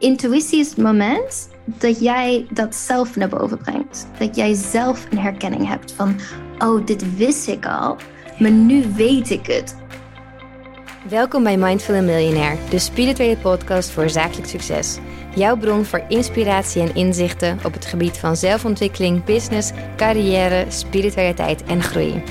intuïtie is het moment dat jij dat zelf naar boven brengt. Dat jij zelf een herkenning hebt van, oh, dit wist ik al, maar nu weet ik het. Welkom bij Mindful Millionaire, de spirituele podcast voor zakelijk succes. Jouw bron voor inspiratie en inzichten op het gebied van zelfontwikkeling, business, carrière, spiritualiteit en groei.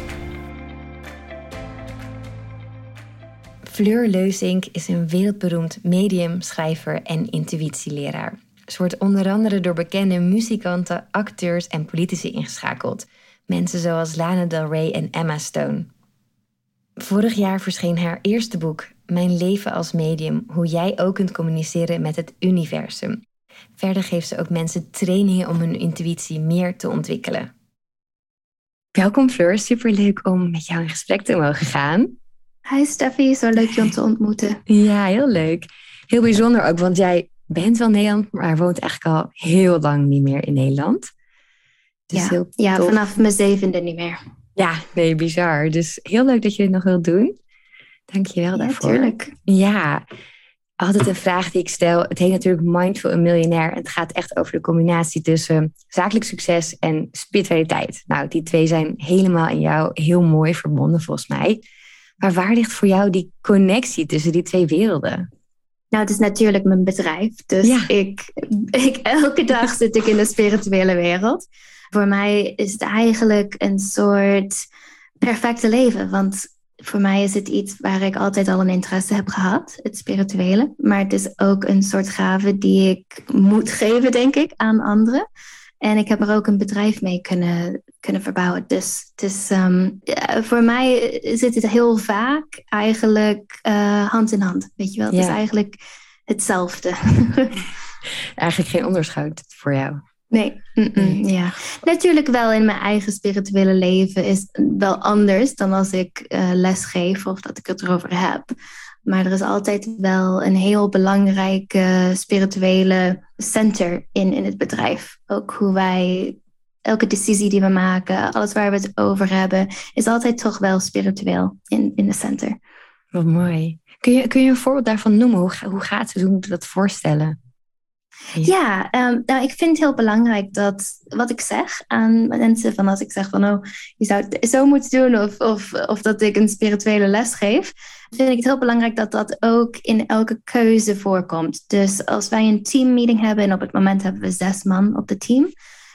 Fleur Leuzink is een wereldberoemd medium, schrijver en intuïtieleraar. Ze wordt onder andere door bekende muzikanten, acteurs en politici ingeschakeld. Mensen zoals Lana Del Rey en Emma Stone. Vorig jaar verscheen haar eerste boek, Mijn leven als medium, hoe jij ook kunt communiceren met het universum. Verder geeft ze ook mensen trainingen om hun intuïtie meer te ontwikkelen. Welkom Fleur, superleuk om met jou in gesprek te mogen gaan. Hi Steffi, zo leuk je om te ontmoeten. Ja, heel leuk. Heel bijzonder ook, want jij bent wel Nederland, maar woont eigenlijk al heel lang niet meer in Nederland. Dus ja, ja vanaf mijn zevende niet meer. Ja, nee, bizar. Dus heel leuk dat je dit nog wilt doen. Dank je wel daarvoor. Natuurlijk. Ja, altijd een vraag die ik stel. Het heet natuurlijk Mindful een Miljonair. En het gaat echt over de combinatie tussen zakelijk succes en spiritualiteit. Nou, die twee zijn helemaal in jou heel mooi verbonden volgens mij. Maar waar ligt voor jou die connectie tussen die twee werelden? Nou, het is natuurlijk mijn bedrijf. Dus ik, ik, elke dag zit ik in de spirituele wereld. Voor mij is het eigenlijk een soort perfecte leven. Want voor mij is het iets waar ik altijd al een interesse heb gehad, het spirituele. Maar het is ook een soort gave die ik moet geven, denk ik, aan anderen. En ik heb er ook een bedrijf mee kunnen, kunnen verbouwen. Dus het is, voor mij zit het heel vaak eigenlijk uh, hand in hand. Weet je wel, het is eigenlijk hetzelfde. eigenlijk geen onderscheid voor jou. Nee, ja. Natuurlijk wel in mijn eigen spirituele leven is wel anders dan als ik uh, les geef of dat ik het erover heb. Maar er is altijd wel een heel belangrijke spirituele center in, in het bedrijf. Ook hoe wij, elke decisie die we maken, alles waar we het over hebben, is altijd toch wel spiritueel in, in de center. Wat mooi. Kun je, kun je een voorbeeld daarvan noemen? Hoe, hoe gaat het? Hoe moet je dat voorstellen? Ja, um, nou, ik vind het heel belangrijk dat wat ik zeg aan mensen, van als ik zeg van oh, je zou het zo moeten doen, of, of, of dat ik een spirituele les geef, vind ik het heel belangrijk dat dat ook in elke keuze voorkomt. Dus als wij een teammeeting hebben, en op het moment hebben we zes man op het team,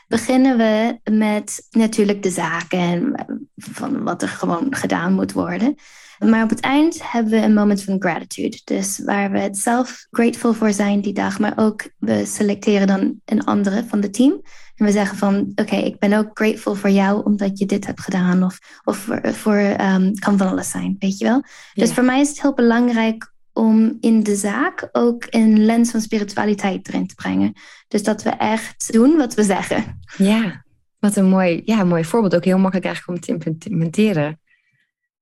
beginnen we met natuurlijk de zaken en van wat er gewoon gedaan moet worden. Maar op het eind hebben we een moment van gratitude. Dus waar we het zelf grateful voor zijn die dag, maar ook we selecteren dan een andere van het team. En we zeggen van, oké, ik ben ook grateful voor jou omdat je dit hebt gedaan. Of, of voor, voor um, kan van alles zijn, weet je wel. Dus voor mij is het heel belangrijk om in de zaak ook een lens van spiritualiteit erin te brengen. Dus dat we echt doen wat we zeggen. Ja, wat een mooi, ja, mooi voorbeeld. Ook heel makkelijk eigenlijk om te implementeren.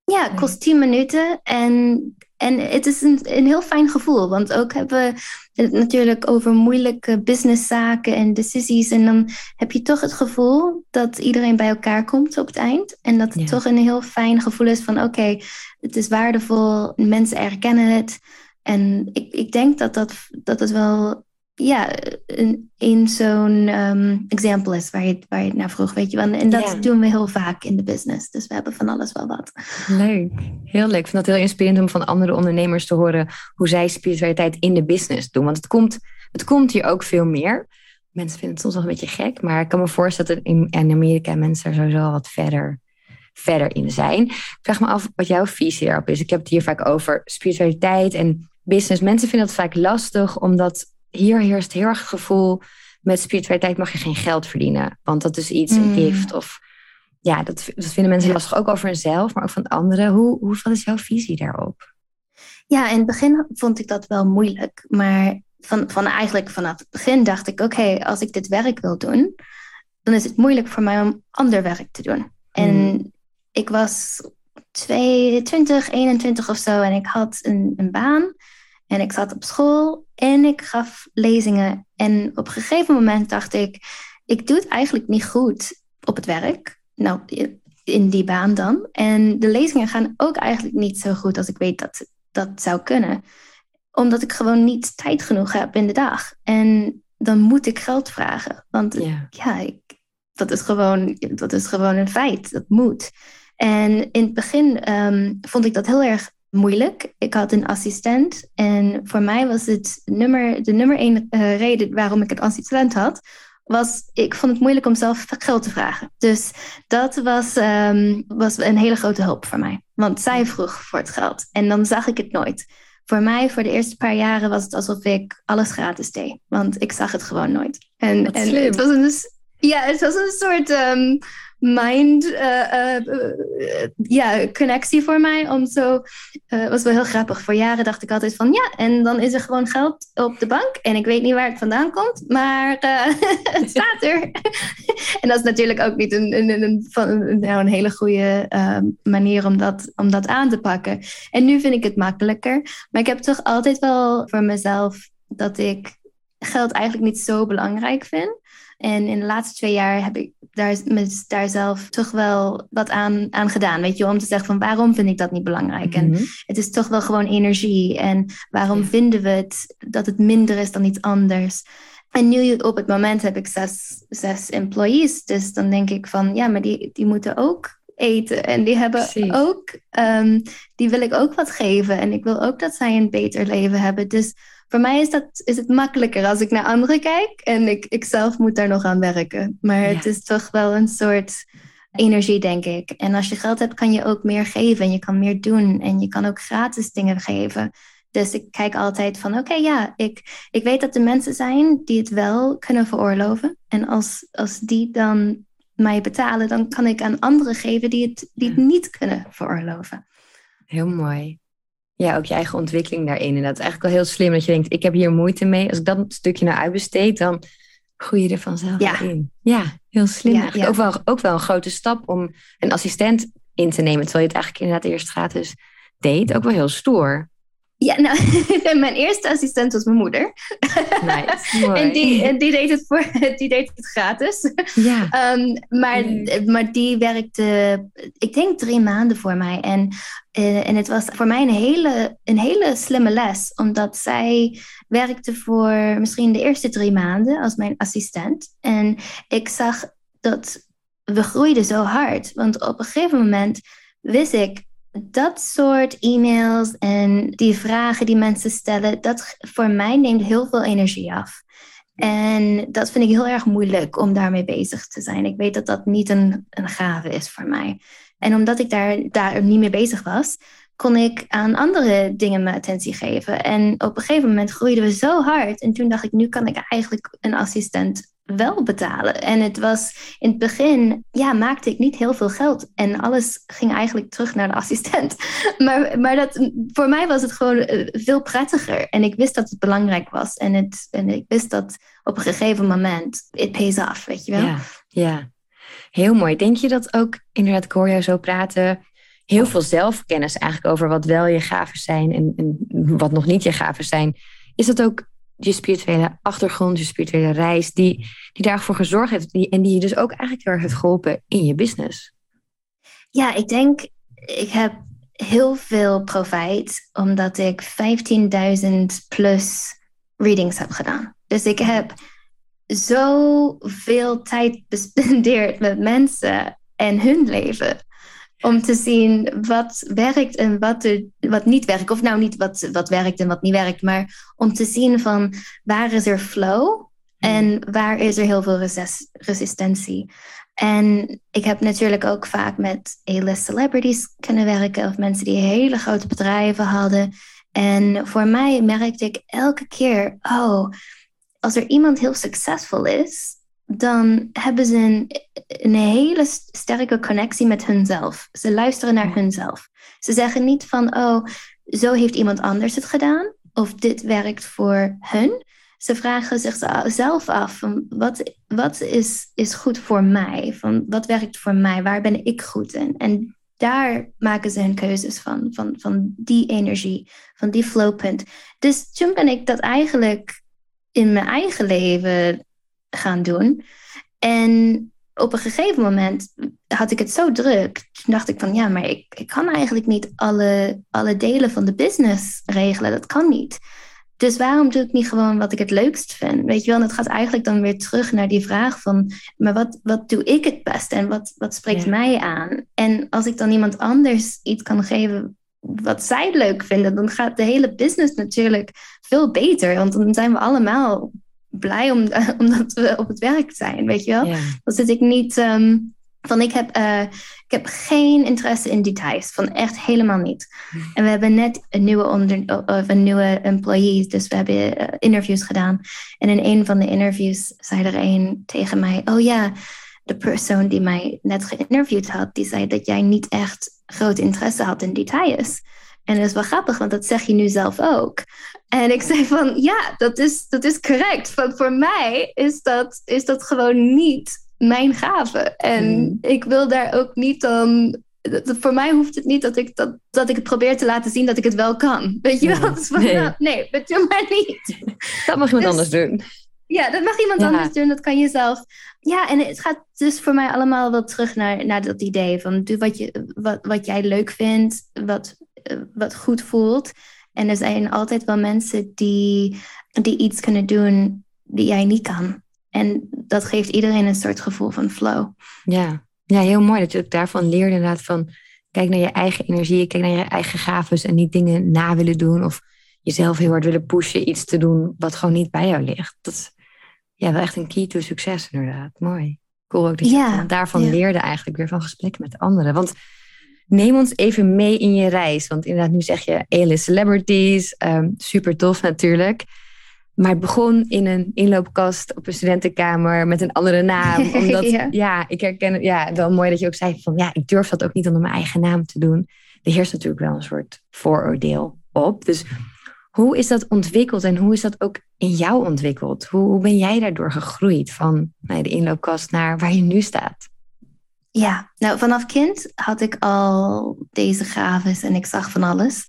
Ja, het kost 10 minuten en, en het is een, een heel fijn gevoel. Want ook hebben we het natuurlijk over moeilijke businesszaken en decisies. En dan heb je toch het gevoel dat iedereen bij elkaar komt op het eind. En dat het toch een heel fijn gevoel is van oké, het is waardevol, mensen erkennen het. En ik, ik denk dat dat, dat het wel ja, een zo'n um, example is waar je, waar je het naar vroeg, weet je wel. En dat doen we heel vaak in de business. Dus we hebben van alles wel wat. Leuk, heel leuk. Ik vind dat heel inspirerend om van andere ondernemers te horen hoe zij spiritualiteit in de business doen. Want het komt, het komt hier ook veel meer. Mensen vinden het soms wel een beetje gek, maar ik kan me voorstellen dat in, in Amerika mensen er sowieso wat verder, verder in zijn. Ik vraag me af wat jouw visie erop is. Ik heb het hier vaak over spiritualiteit en business. Mensen vinden het vaak lastig omdat hier heerst heel erg het gevoel, met spiritualiteit mag je geen geld verdienen. Want dat is iets, een mm. gift. Of ja, dat, dat vinden mensen lastig ook over hunzelf, maar ook van anderen. Hoe, hoe, wat is jouw visie daarop? Ja, in het begin vond ik dat wel moeilijk. Maar van, van eigenlijk vanaf het begin dacht ik, oké, als ik dit werk wil doen, dan is het moeilijk voor mij om ander werk te doen. En mm. ik was 22, 21 of zo en ik had een, een baan. En ik zat op school en ik gaf lezingen. En op een gegeven moment dacht ik, ik doe het eigenlijk niet goed op het werk. Nou, in die baan dan. En de lezingen gaan ook eigenlijk niet zo goed als ik weet dat dat zou kunnen. omdat ik gewoon niet tijd genoeg heb in de dag. En dan moet ik geld vragen. Want ja, ik, dat, is gewoon, dat is gewoon een feit. Dat moet. En in het begin ehm, vond ik dat heel erg moeilijk. Ik had een assistent en voor mij was het nummer, de nummer één uh, reden waarom ik een assistent had, was ik vond het moeilijk om zelf geld te vragen. Dus dat was, um, was een hele grote hulp voor mij. Want zij vroeg voor het geld en dan zag ik het nooit. Voor mij, voor de eerste paar jaren, was het alsof ik alles gratis deed. Want ik zag het gewoon nooit. En, en het was een, ja, het was een soort um, mind uh, uh, ja, connectie voor mij. Om zo, was wel heel grappig. Voor jaren dacht ik altijd van ja, en dan is er gewoon geld op de bank. En ik weet niet waar het vandaan komt, maar het staat er. en dat is natuurlijk ook niet een, een, een, een, nou, een hele goede manier om dat, om dat aan te pakken. En nu vind ik het makkelijker. Maar ik heb toch altijd wel voor mezelf dat ik geld eigenlijk niet zo belangrijk vind. En in de laatste twee jaar heb ik daar, met, daar zelf toch wel wat aan, aan gedaan. Weet je, om te zeggen van waarom vind ik dat niet belangrijk? En mhm. het is toch wel gewoon energie. En waarom vinden we het dat het minder is dan iets anders? En nu op het moment heb ik zes, zes employees. Dus dan denk ik van ja, maar die, die moeten ook eten. En die hebben ook, um, die wil ik ook wat geven. En ik wil ook dat zij een beter leven hebben. Dus voor mij is, dat, is het makkelijker als ik naar anderen kijk en ik, ik zelf moet daar nog aan werken. Maar het is toch wel een soort energie, denk ik. En als je geld hebt, kan je ook meer geven en je kan meer doen en je kan ook gratis dingen geven. Dus ik kijk altijd van, oké, ja, ik, ik weet dat er mensen zijn die het wel kunnen veroorloven. En als, als die dan mij betalen, dan kan ik aan anderen geven die het, die het niet kunnen veroorloven. Heel mooi ja, ook je eigen ontwikkeling daarin. En dat is eigenlijk wel heel slim dat je denkt, ik heb hier moeite mee. Als ik dat stukje naar uitbesteed, dan groei je er vanzelf ja. in. Ja, heel slim. Ja, Ook, wel, ook wel een grote stap om een assistent in te nemen, terwijl je het eigenlijk inderdaad eerst gratis deed. Ook wel heel stoer. Ja, nou, mijn eerste assistent was mijn moeder. Nice, en, die, en die, deed het voor, die deed het gratis. Ja. Um, maar, maar die werkte, ik denk drie maanden voor mij. En, uh, en het was voor mij een hele, een hele slimme les, omdat zij werkte voor misschien de eerste drie maanden als mijn assistent. En ik zag dat we groeiden zo hard. Want op een gegeven moment wist ik, dat soort e-mails en die vragen die mensen stellen, dat voor mij neemt heel veel energie af. En dat vind ik heel erg moeilijk om daarmee bezig te zijn. Ik weet dat dat niet een, een gave is voor mij. En omdat ik daar, daar niet mee bezig was, kon ik aan andere dingen mijn attentie geven. En op een gegeven moment groeiden we zo hard. En toen dacht ik, nu kan ik eigenlijk een assistent wel betalen. En het was in het begin, ja, maakte ik niet heel veel geld. En alles ging eigenlijk terug naar de assistent. Maar, maar dat, voor mij was het gewoon eh, veel prettiger. En ik wist dat het belangrijk was. En, het, en ik wist dat op een gegeven moment, it pays off, weet je wel. Ja, ja. heel mooi. Denk je dat ook, inderdaad, ik hoor zo praten, heel veel zelfkennis eigenlijk over wat wel je gaven zijn en, en wat nog niet je gaven zijn. Is dat ook je spirituele achtergrond, je spirituele reis, die, die daarvoor gezorgd heeft die, en die je dus ook eigenlijk heel erg heeft geholpen in je business? Ja, ik denk, ik heb heel veel profijt omdat ik 15.000 plus readings heb gedaan. Dus ik heb zoveel tijd bespendeerd met mensen en hun leven om te zien wat werkt en wat, er, wat niet werkt. Of nou niet wat, wat werkt en wat niet werkt, maar om te zien van waar is er flow en waar is er heel veel resist resistentie. En ik heb natuurlijk ook vaak met A-list celebrities kunnen werken of mensen die hele grote bedrijven hadden. En voor mij merkte ik elke keer, oh, als er iemand heel succesvol is, dan hebben ze een, een hele sterke connectie met hunzelf. Ze luisteren naar hunzelf. Ze zeggen niet van, oh, zo heeft iemand anders het gedaan, of dit werkt voor hun. Ze vragen zichzelf af, van wat, wat is, is goed voor mij? Van, wat werkt voor mij? Waar ben ik goed in? En daar maken ze hun keuzes van, van, van die energie, van die flowpunt. Dus toen ben ik dat eigenlijk in mijn eigen leven gaan doen. En op een gegeven moment had ik het zo druk. Toen dacht ik van ja, maar ik, ik kan eigenlijk niet alle, alle delen van de business regelen. Dat kan niet. Dus waarom doe ik niet gewoon wat ik het leukst vind? Weet je wel, en het gaat eigenlijk dan weer terug naar die vraag van, maar wat, wat doe ik het best en wat, wat spreekt mij aan? En als ik dan iemand anders iets kan geven wat zij leuk vinden, dan gaat de hele business natuurlijk veel beter. Want dan zijn we allemaal blij om, omdat we op het werk zijn, weet je wel? Dan zit ik niet ehm, van ik heb, uh, ik heb geen interesse in details, van echt helemaal niet. En we hebben net een nieuwe, onder, of een nieuwe employee, dus we hebben uh, interviews gedaan. En in een van de interviews zei er een tegen mij, oh ja, de persoon die mij net geïnterviewd had, die zei dat jij niet echt groot interesse had in details. En dat is wel grappig, want dat zeg je nu zelf ook. En ik zei van, ja, dat is, dat is correct. Want voor mij is dat, is dat gewoon niet mijn gave. En hmm. ik wil daar ook niet dan. Voor mij hoeft het niet dat ik, dat, dat ik het probeer te laten zien dat ik het wel kan. Weet je wel? Dus van, nee. Nou, nee, doe maar niet. Dat mag iemand dus anders doen. Ja, dat mag iemand anders doen. Dat kan je zelf. Ja, en het gaat dus voor mij allemaal wel terug naar, naar dat idee van doe wat, je, wat, wat jij leuk vindt, wat, wat goed voelt. En er zijn altijd wel mensen die, die iets kunnen doen die jij niet kan. En dat geeft iedereen een soort gevoel van flow. Ja, ja heel mooi dat je ook daarvan leert inderdaad van... kijk naar je eigen energie, kijk naar je eigen gaves... en niet dingen na willen doen of jezelf heel hard willen pushen... iets te doen wat gewoon niet bij jou ligt. Dat is ja, wel echt een key to succes inderdaad. Mooi. Cool ook dat je daarvan leerde eigenlijk weer van gesprekken met anderen. Want neem ons even mee in je reis. Want inderdaad, nu zeg je hele celebrities. Um, super tof natuurlijk. Maar het begon in een inloopkast op een studentenkamer met een andere naam. Omdat, ja. ik herken het. Ja, wel mooi dat je ook zei van ja, ik durf dat ook niet onder mijn eigen naam te doen. Er heerst natuurlijk wel een soort vooroordeel op. Dus hoe is dat ontwikkeld en hoe is dat ook in jou ontwikkeld? Hoe, hoe ben jij daardoor gegroeid van nou, de inloopkast naar waar je nu staat? Ja, nou vanaf kind had ik al deze gaves en ik zag van alles.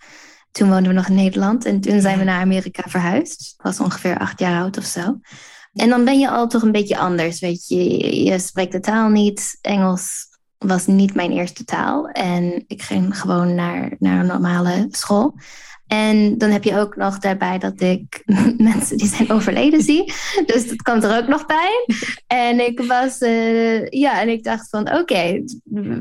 Toen woonden we nog in Nederland en toen zijn we naar Amerika verhuisd. Ik was ongeveer acht jaar oud of zo. En dan ben je al toch een beetje anders, weet je. Je spreekt de taal niet. Engels was niet mijn eerste taal. En ik ging gewoon naar, naar een normale school. En dan heb je ook nog daarbij dat ik mensen die zijn overleden zie. Dus dat komt er ook nog bij. En ik was, uh, ja, en ik dacht van oké,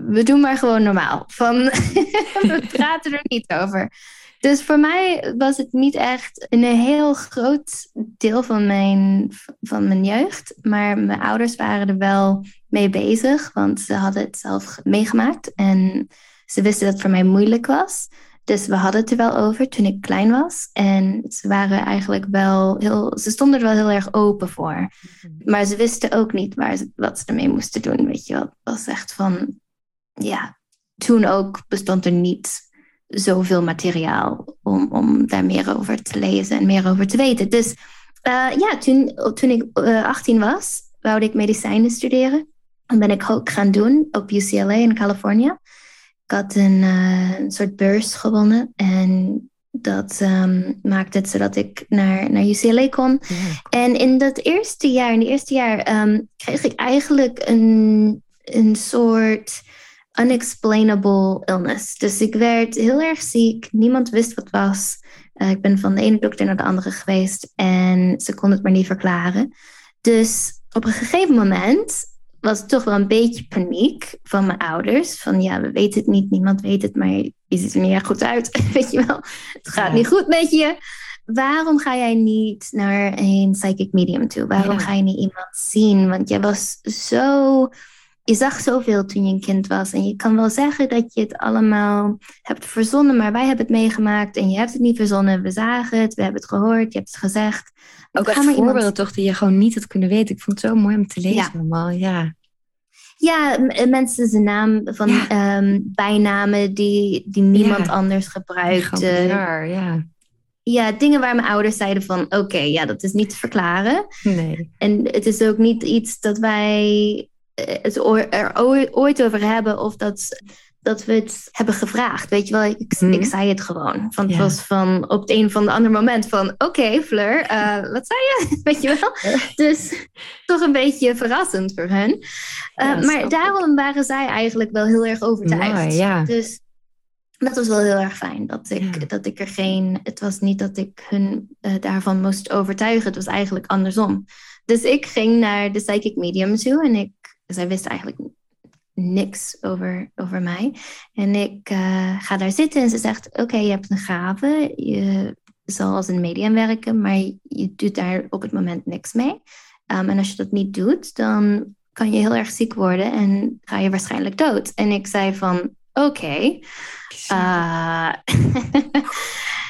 we doen maar gewoon normaal. Van, we praten er niet over. Dus voor mij was het niet echt een heel groot deel van mijn, van mijn jeugd. Maar mijn ouders waren er wel mee bezig, want ze hadden het zelf meegemaakt. En ze wisten dat het voor mij moeilijk was. Dus we hadden het er wel over toen ik klein was. En ze waren eigenlijk wel heel. Ze stonden er wel heel erg open voor. Mhm. Maar ze wisten ook niet waar ze, wat ze ermee moesten doen. Weet je wel. Het was echt van. Ja, toen ook bestond er niet zoveel materiaal om, om daar meer over te lezen en meer over te weten. Dus uh, ja, toen, toen ik uh, eh, 18 was, wou ik medicijnen studeren. En ben ik ook gaan doen op UCLA in Californië. Ik had een, uh, een soort beurs gewonnen en dat um, maakte het zodat ik naar, naar UCLA kon. En in dat eerste jaar, in het eerste jaar, um, kreeg ik eigenlijk een, een soort unexplainable illness. Dus ik werd heel erg ziek. Niemand wist wat het was. Uh, ik ben van de ene dokter naar de andere geweest en ze kon het maar niet verklaren. Dus op een gegeven moment was toch wel een beetje paniek van mijn ouders. Van ja, we weten het niet, niemand weet het, maar je ziet er niet erg goed uit. Weet je wel, het gaat niet goed met je. Waarom ga jij niet naar een psychic medium toe? Waarom ga je niet iemand zien? Want jij was zo je zag zoveel toen je een kind was. En je kan wel zeggen dat je het allemaal hebt verzonnen, maar wij hebben het meegemaakt en je hebt het niet verzonnen. We zagen het, we hebben het gehoord, je hebt het gezegd. Ook als voorbeelden iemand... toch die je gewoon niet had kunnen weten. Ik vond het zo mooi om te lezen ja. allemaal, ja. Ja, mensen zijn naam van ehm, bijnamen die, die niemand anders gebruikt. ja. Ja, dingen waar mijn ouders zeiden van oké, ja, dat is niet te verklaren. Nee. En het is ook niet iets dat wij het er ooit over hebben of dat dat we het hebben gevraagd. Weet je wel, ik, Mhm. ik zei het gewoon. Van, het Ja. was van op het een van de andere moment van... Oké, Fleur, eh, wat zei je? Weet je wel? Dus toch een beetje verrassend voor hen. Eh, Ja, maar ik. daarom waren zij eigenlijk wel heel erg overtuigd. Mooi, ja. Dus dat was wel heel erg fijn. Dat ik, Ja. dat ik er geen... Het was niet dat ik hun eh, daarvan moest overtuigen. Het was eigenlijk andersom. Dus ik ging naar de psychic medium toe. En ik, zij wist eigenlijk niks over, over mij. En ik eh, ga daar zitten en ze zegt... Oké, je hebt een gave. Je zal als een medium werken. Maar je doet daar op het moment niks mee. Um, en als je dat niet doet, dan kan je heel erg ziek worden. En ga je waarschijnlijk dood. En ik zei van... Oké. eh,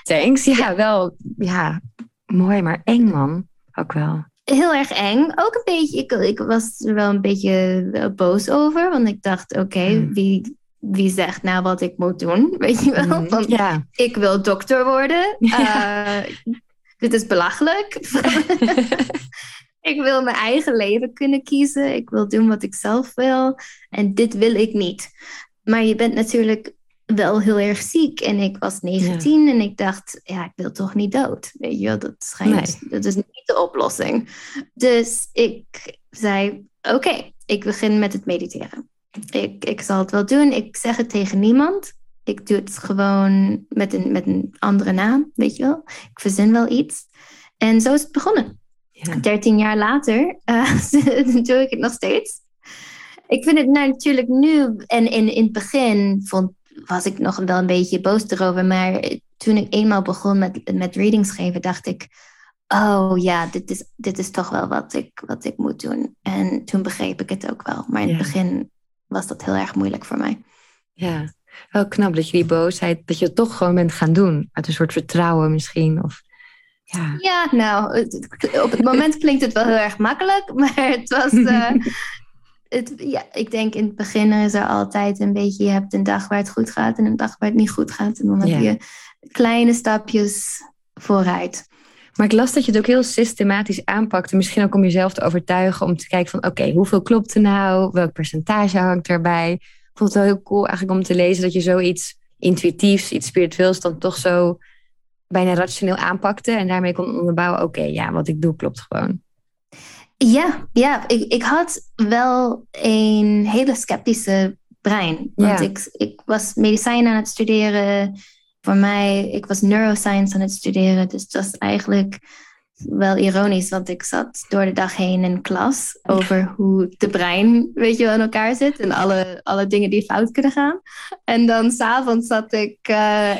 Thanks. Ja, wel. Ja, mooi, maar eng man. Ook wel. Heel erg eng. Ook een beetje, ik, ik was er wel een beetje eh, boos over. Want ik dacht, oké, Hmm. wie, wie zegt nou wat ik moet doen? Weet je wel? Mhm. Want Ja. ik wil dokter worden. Ja. Eh, dit is belachelijk. ik wil mijn eigen leven kunnen kiezen. Ik wil doen wat ik zelf wil. En dit wil ik niet. Maar je bent natuurlijk wel heel erg ziek. En ik was 19 en ik dacht, ja, ik wil toch niet dood. Weet je wel, dat schijnt, dat is niet de oplossing. Dus ik zei, oké, ik begin met het mediteren. Ik, ik zal het wel doen. Ik zeg het tegen niemand. Ik doe het gewoon met een, met een andere naam, weet je wel. Ik verzin wel iets. En zo is het begonnen. Ja. 13 jaar later eh, doe ik het nog steeds. Ik vind het nou natuurlijk nu, en in, in het begin vond, was ik nog wel een beetje boos erover, maar toen ik eenmaal begon met, met readings geven, dacht ik, oh ja, dit is, dit is toch wel wat ik, wat ik moet doen. En toen begreep ik het ook wel, maar in het begin was dat heel erg moeilijk voor mij. Ja, wel knap dat je die boosheid, dat je het toch gewoon bent gaan doen. Uit een soort vertrouwen misschien. Of, ja. Ja, nou, op het moment klinkt het wel heel erg makkelijk, maar het was. eh, het, ja, ik denk in het begin is er altijd een beetje. Je hebt een dag waar het goed gaat en een dag waar het niet goed gaat. En dan heb Ja. je kleine stapjes vooruit. Maar ik las dat je het ook heel systematisch aanpakte. Misschien ook om jezelf te overtuigen. Om te kijken van oké, hoeveel klopt er nou? Welk percentage hangt erbij? Ik vond het wel heel cool eigenlijk om te lezen dat je zoiets intuïtiefs, iets spiritueels dan toch zo bijna rationeel aanpakte. En daarmee kon onderbouwen, oké, ja, wat ik doe klopt gewoon. Ja, ja ik, ik had wel een hele sceptische brein. Want Ja. ik, ik was medicijn aan het studeren. Voor mij, ik was neuroscience aan het studeren. Dus dat is eigenlijk wel ironisch, want ik zat door de dag heen in klas over hoe de brein, weet je wel, in elkaar zit en alle, alle dingen die fout kunnen gaan. En dan s'avonds zat ik eh,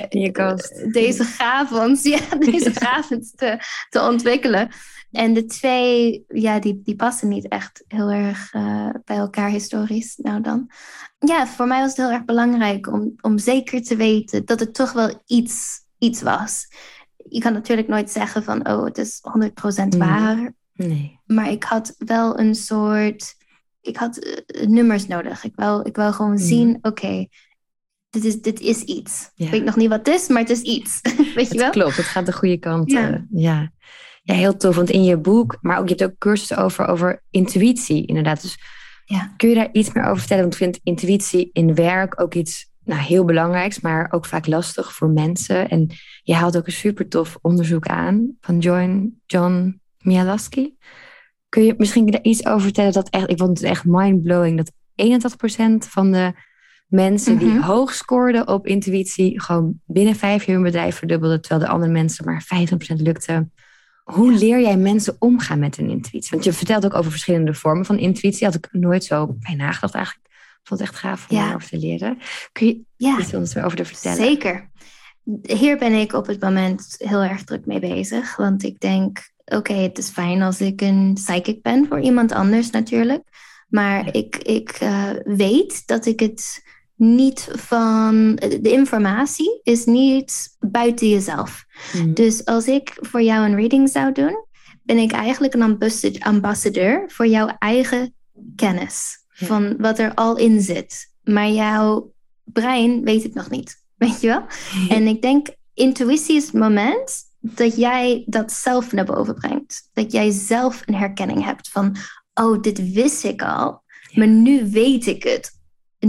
deze gavens, ja, deze gavens te, te ontwikkelen. En de twee, ja, die, die passen niet echt heel erg eh, bij elkaar historisch. Nou dan. Ja, voor mij was het heel erg belangrijk om, om zeker te weten dat het toch wel iets, iets was. Je kan natuurlijk nooit zeggen van, oh, het is 100% Mhm. waar. Nee. Maar ik had wel een soort, ik had eh, nummers nodig. Ik wou, ik wou gewoon Mhm. zien, oké, dit, is, dit is iets. Ja. Ik weet nog niet wat het is, maar het is iets. weet je Het wel? klopt, het gaat de goede kant. Ja. Ja. Ja, heel tof. Want in je boek, maar ook je hebt ook cursussen over, over intuïtie, inderdaad. Dus Ja. kun je daar iets meer over vertellen? Want ik vind intuïtie in werk ook iets nou, heel belangrijks, maar ook vaak lastig voor mensen. En je haalt ook een super tof onderzoek aan van John, John Mialaski. Kun je misschien daar iets over vertellen? Dat echt, ik vond het echt mindblowing dat 81% van de mensen die Mhm. hoog scoorden op intuïtie, gewoon binnen vijf jaar hun bedrijf verdubbelden, terwijl de andere mensen maar 50% lukte. Hoe leer jij mensen omgaan met hun intuïtie? Want je vertelt ook over verschillende vormen van intuïtie. Had ik nooit zo bij nagedacht eigenlijk. Ik vond het echt gaaf om Ja. daarover te leren. Kun je Ja. iets ons erover te vertellen? Zeker. Hier ben ik op het moment heel erg druk mee bezig. Want ik denk, oké, het is fijn als ik een psychic ben voor iemand anders natuurlijk. Maar ik, ik eh, weet dat ik het niet van... De informatie is niet buiten jezelf. Mhm. Dus als ik voor jou een reading zou doen, ben ik eigenlijk een ambassa- ambassadeur voor jouw eigen kennis. Ja. Van wat er al in zit. Maar jouw brein weet het nog niet. Weet je wel? En ik denk, intuïtie is het moment dat jij dat zelf naar boven brengt. Dat jij zelf een herkenning hebt van, oh, dit wist ik al, maar nu weet ik het.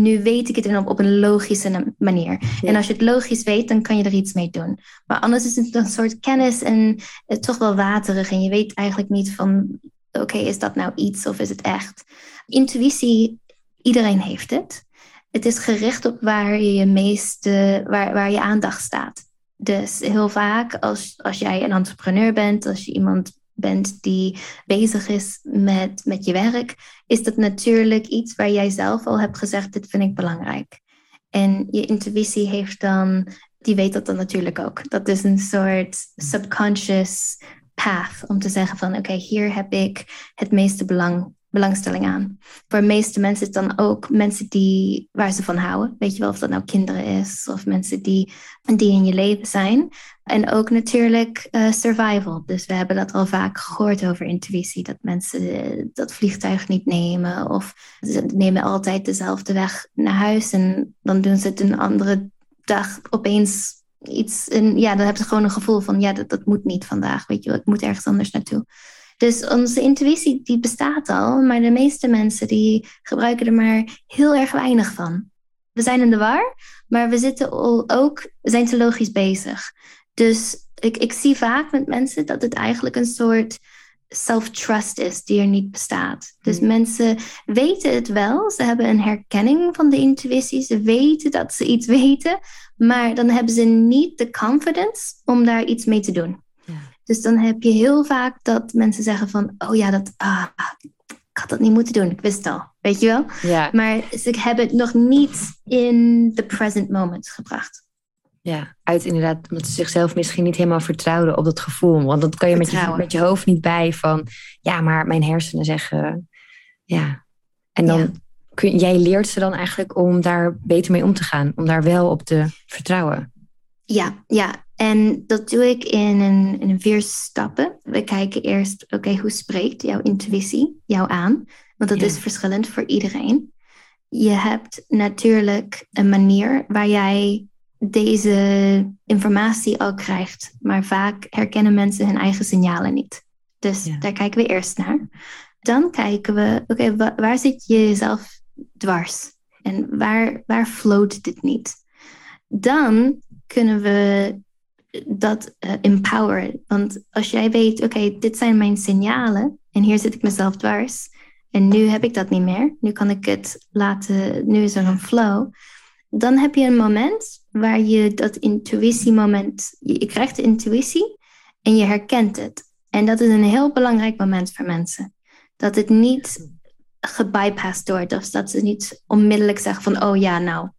Nu weet ik het op, op een logische manier. En als je het logisch weet, dan kan je er iets mee doen. Maar anders is het een soort kennis en het toch wel waterig. En je weet eigenlijk niet van, oké, is dat nou iets of is het echt? Intuïtie, iedereen heeft het. Het is gericht op waar je, je meeste, waar, waar je aandacht staat. Dus heel vaak als, als jij een entrepreneur bent, als je iemand bent die bezig is met, met je werk, is dat natuurlijk iets waar jij zelf al hebt gezegd, dit vind ik belangrijk. En je intuïtie heeft dan, die weet dat dan natuurlijk ook. Dat is een soort subconscious path om te zeggen van oké, hier heb ik het meeste belang belangstelling aan. Voor de meeste mensen is het dan ook mensen die, waar ze van houden. Weet je wel, of dat nou kinderen is of mensen die, die in je leven zijn. En ook natuurlijk uh, survival. Dus we hebben dat al vaak gehoord over intuïtie. Dat mensen dat vliegtuig niet nemen. Of ze nemen altijd dezelfde weg naar huis. En dan doen ze het een andere dag opeens iets. En ja, dan hebben ze gewoon een gevoel van ja, dat, dat moet niet vandaag. Weet je wel, ik moet ergens anders naartoe. Dus onze intuïtie die bestaat al, maar de meeste mensen die gebruiken er maar heel erg weinig van. We zijn in de war, maar we zitten ook, we zijn te logisch bezig. Dus ik, ik zie vaak met mensen dat het eigenlijk een soort self-trust is die er niet bestaat. Dus hmm. mensen weten het wel, ze hebben een herkenning van de intuïtie, ze weten dat ze iets weten, maar dan hebben ze niet de confidence om daar iets mee te doen. Dus dan heb je heel vaak dat mensen zeggen van, oh ja, dat, ah, ik had dat niet moeten doen, ik wist het al, weet je wel? Ja. Maar ze hebben het nog niet in the present moment gebracht. Ja, uit inderdaad, omdat ze zichzelf misschien niet helemaal vertrouwden op dat gevoel. Want dat kan je met je, met je hoofd niet bij van, ja, maar mijn hersenen zeggen, ja. En dan, Kun, jij leert ze dan eigenlijk om daar beter mee om te gaan, om daar wel op te vertrouwen. Ja, ja. En dat doe ik in een, in vier stappen. We kijken eerst, oké, hoe spreekt jouw intuïtie jou aan? Want dat is verschillend voor iedereen. Je hebt natuurlijk een manier waar jij deze informatie al krijgt. Maar vaak herkennen mensen hun eigen signalen niet. Dus daar kijken we eerst naar. Dan kijken we, oké, waar zit je jezelf dwars? En waar, waar float dit niet? Dan kunnen we dat uh, empoweren. Want als jij weet, oké, dit zijn mijn signalen en hier zit ik mezelf dwars. En nu heb ik dat niet meer. Nu kan ik het laten, nu is er een flow. Dan heb je een moment waar je dat intuïtiemoment, je krijgt de intuïtie en je herkent het. En dat is een heel belangrijk moment voor mensen. Dat het niet gebypast wordt, of dat ze niet onmiddellijk zeggen van, oh ja, nou,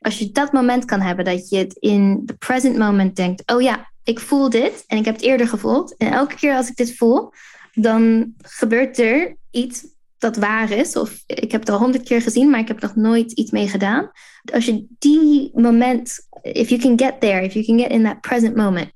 als je dat moment kan hebben, dat je het in the present moment denkt, oh ja, ik voel dit en ik heb het eerder gevoeld. En elke keer als ik dit voel, dan gebeurt er iets dat waar is. Of ik heb het al honderd keer gezien, maar ik heb nog nooit iets mee gedaan. Als je die moment, if you can get there, if you can get in that present moment,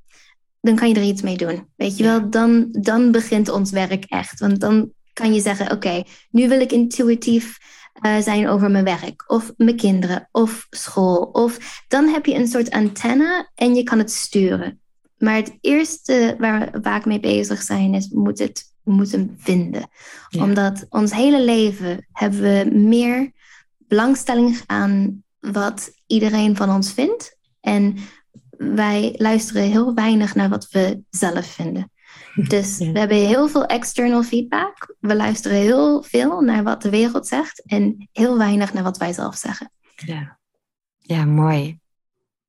dan kan je er iets mee doen. Weet je wel, dan, dan begint ons werk echt. Want dan kan je zeggen, oké, nu wil ik intuïtief uh, zijn over mijn werk of mijn kinderen of school. Of dan heb je een soort antenne en je kan het sturen. Maar het eerste waar we vaak mee bezig zijn is, moet het, we moeten hem vinden. Omdat ons hele leven hebben we meer belangstelling aan wat iedereen van ons vindt. En wij luisteren heel weinig naar wat we zelf vinden. Dus we hebben heel veel external feedback. We luisteren heel veel naar wat de wereld zegt en heel weinig naar wat wij zelf zeggen. Ja, ja mooi.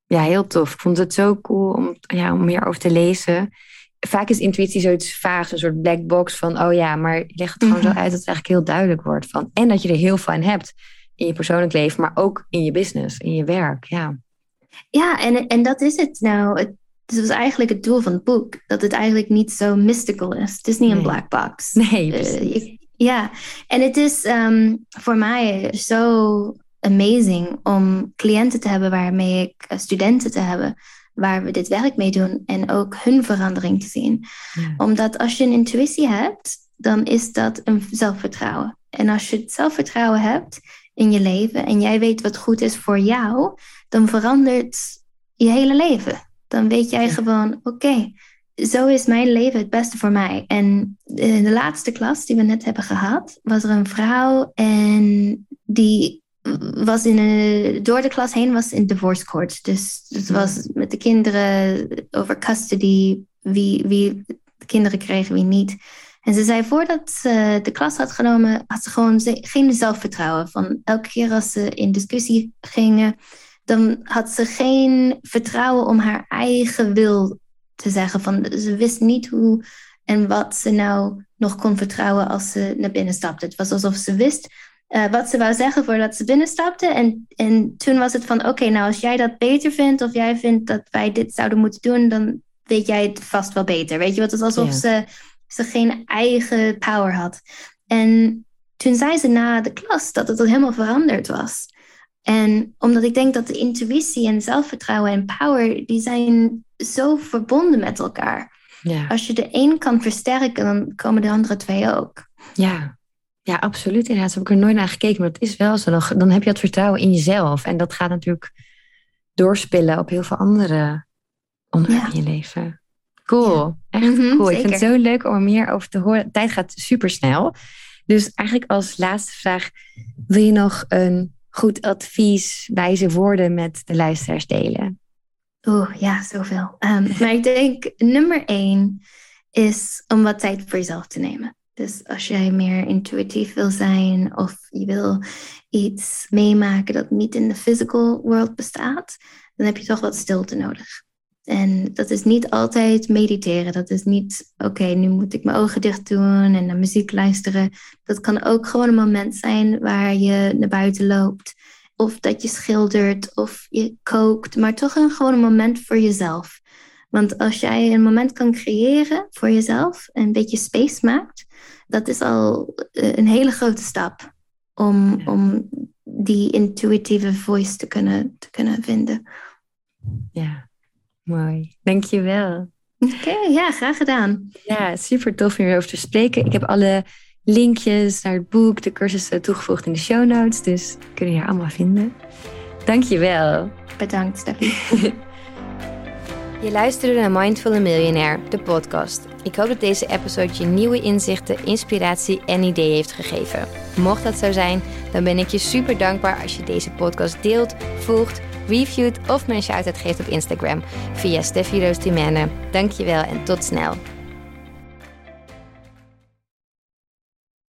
Ja, heel tof. Ik vond het zo cool om, ja, om meer over te lezen. Vaak is intuïtie zoiets vaag, een soort black box van, oh ja, maar leg het gewoon zo mhm. uit dat het eigenlijk heel duidelijk wordt. Van, en dat je er heel veel aan hebt in je persoonlijk leven, maar ook in je business, in je werk. Ja, ja en, en dat is het nou. Het, dus dat was eigenlijk het doel van het boek. Dat het eigenlijk niet zo mystical is. Het is niet een black box. Nee, uh, ja, en het is um, voor mij zo amazing om cliënten te hebben waarmee ik uh, studenten te hebben waar we dit werk mee doen en ook hun verandering te zien. Omdat als je een intuïtie hebt, dan is dat een zelfvertrouwen. En als je het zelfvertrouwen hebt in je leven en jij weet wat goed is voor jou, dan verandert je hele leven dan weet jij gewoon, oké, zo is mijn leven het beste voor mij. En in de laatste klas die we net hebben gehad, was er een vrouw en die was in een, door de klas heen was in divorce court. Dus het was met de kinderen over custody, wie, wie de kinderen kregen, wie niet. En ze zei voordat ze de klas had genomen, had ze gewoon geen zelfvertrouwen. Van elke keer als ze in discussie gingen, dan had ze geen vertrouwen om haar eigen wil te zeggen. Van, ze wist niet hoe en wat ze nou nog kon vertrouwen als ze naar binnen stapte. Het was alsof ze wist uh, wat ze wou zeggen voordat ze binnenstapte. En, en toen was het van, oké, nou als jij dat beter vindt of jij vindt dat wij dit zouden moeten doen, dan weet jij het vast wel beter. Weet je, wat het is alsof ze, ze geen eigen power had. En toen zei ze na de klas dat het helemaal veranderd was. En omdat ik denk dat de intuïtie en zelfvertrouwen en power, die zijn zo verbonden met elkaar. Ja. Als je de een kan versterken, dan komen de andere twee ook. Ja, ja absoluut. Inderdaad, heb ik er nooit naar gekeken, maar het is wel zo. Dan, dan heb je het vertrouwen in jezelf. En dat gaat natuurlijk doorspillen op heel veel andere onderwerpen in je leven. Cool, echt mhm, cool. Ik vind het zo leuk om er meer over te horen. De tijd gaat super snel. Dus eigenlijk als laatste vraag, wil je nog een goed advies, wijze woorden met de luisteraars delen? Oeh, ja, zoveel. Um, maar ik denk nummer één is om wat tijd voor jezelf te nemen. Dus als jij meer intuïtief wil zijn of je wil iets meemaken dat niet in de physical world bestaat, dan heb je toch wat stilte nodig. En dat is niet altijd mediteren. Dat is niet, oké, nu moet ik mijn ogen dicht doen en naar muziek luisteren. Dat kan ook gewoon een moment zijn waar je naar buiten loopt. Of dat je schildert of je kookt. Maar toch een, gewoon een moment voor jezelf. Want als jij een moment kan creëren voor jezelf, een beetje space maakt, dat is al eh, een hele grote stap om, om die intuïtieve voice te kunnen, te kunnen vinden. Ja, mooi. Dankjewel. Oké, ja, graag gedaan. Ja, super tof om hierover te spreken. Ik heb alle linkjes naar het boek, de cursussen toegevoegd in de show notes. Dus kun je hier allemaal vinden. Dankjewel. Bedankt, Steffi. Je luisterde naar Mindful Millionaire, de podcast. Ik hoop dat deze episode je nieuwe inzichten, inspiratie en ideeën heeft gegeven. Mocht dat zo zijn, dan ben ik je super dankbaar als je deze podcast deelt, volgt, reviewt of een shout-out geeft op Instagram via Steffi Dankjewel en tot snel.